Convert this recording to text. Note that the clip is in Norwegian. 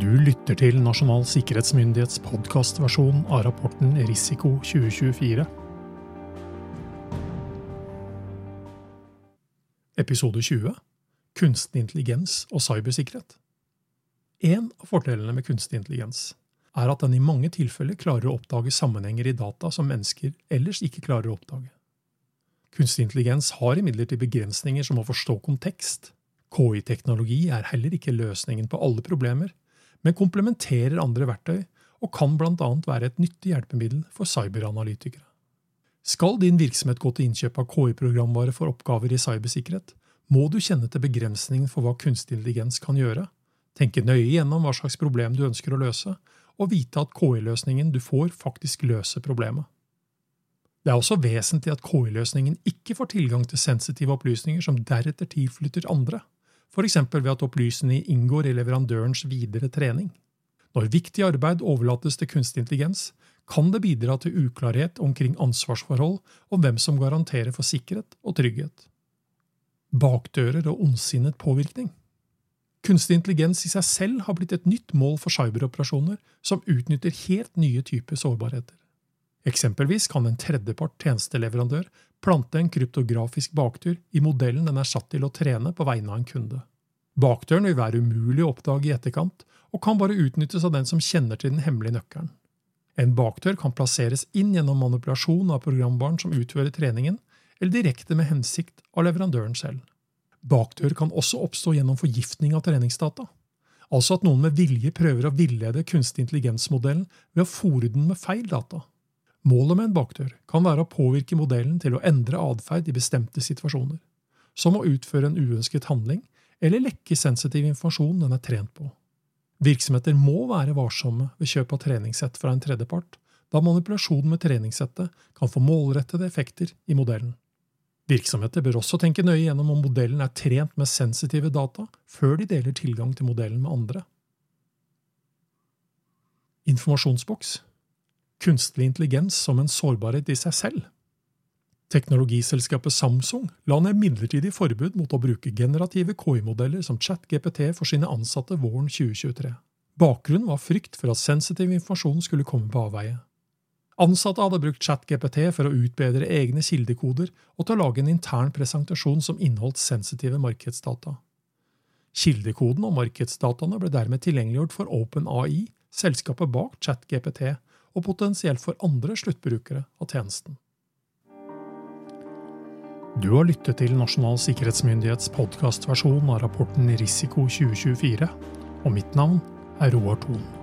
Du lytter til Nasjonal sikkerhetsmyndighets podkastversjon av rapporten Risiko 2024. Episode 20 Kunstig intelligens og cybersikkerhet. En av fordelene med kunstig intelligens er at den i mange tilfeller klarer å oppdage sammenhenger i data som mennesker ellers ikke klarer å oppdage. Kunstig intelligens har imidlertid begrensninger som å forstå kontekst. KI-teknologi er heller ikke løsningen på alle problemer, men komplementerer andre verktøy og kan bl.a. være et nyttig hjelpemiddel for cyberanalytikere. Skal din virksomhet gå til innkjøp av KI-programvare for oppgaver i cybersikkerhet, må du kjenne til begrensningen for hva kunstig intelligens kan gjøre, tenke nøye gjennom hva slags problem du ønsker å løse, og vite at KI-løsningen du får, faktisk løser problemet. Det er også vesentlig at KI-løsningen ikke får tilgang til sensitive opplysninger som deretter tilflytter andre f.eks. ved at opplysningene inngår i leverandørens videre trening. Når viktig arbeid overlates til kunstig intelligens, kan det bidra til uklarhet omkring ansvarsforhold og hvem som garanterer for sikkerhet og trygghet. Bakdører og ondsinnet påvirkning Kunstig intelligens i seg selv har blitt et nytt mål for cyberoperasjoner som utnytter helt nye typer sårbarheter. Eksempelvis kan en tredjepart tjenesteleverandør plante en kryptografisk baktur i modellen den er satt til å trene på vegne av en kunde. Bakdøren vil være umulig å oppdage i etterkant, og kan bare utnyttes av den som kjenner til den hemmelige nøkkelen. En bakdør kan plasseres inn gjennom manipulasjon av programvaren som utfører treningen, eller direkte med hensikt av leverandøren selv. Bakdør kan også oppstå gjennom forgiftning av treningsdata, altså at noen med vilje prøver å villede kunstig intelligensmodellen ved å fòre den med feil data. Målet med en bakdør kan være å påvirke modellen til å endre atferd i bestemte situasjoner, som å utføre en uønsket handling eller lekke sensitiv informasjon den er trent på. Virksomheter må være varsomme ved kjøp av treningssett fra en tredjepart, da manipulasjon med treningssettet kan få målrettede effekter i modellen. Virksomheter bør også tenke nøye gjennom om modellen er trent med sensitive data før de deler tilgang til modellen med andre. Informasjonsboks kunstig intelligens som en sårbarhet i seg selv. Teknologiselskapet Samsung la ned midlertidig forbud mot å bruke generative KI-modeller som ChatGPT for sine ansatte våren 2023. Bakgrunnen var frykt for at sensitiv informasjon skulle komme på avveie. Ansatte hadde brukt ChatGPT for å utbedre egne kildekoder og til å lage en intern presentasjon som inneholdt sensitive markedsdata. Kildekoden og markedsdataene ble dermed tilgjengeliggjort for OpenAI, selskapet bak ChatGPT, og potensielt for andre sluttbrukere av tjenesten. Du har lyttet til Nasjonal sikkerhetsmyndighets podkastversjon av rapporten Risiko 2024, og mitt navn er Roar Thon.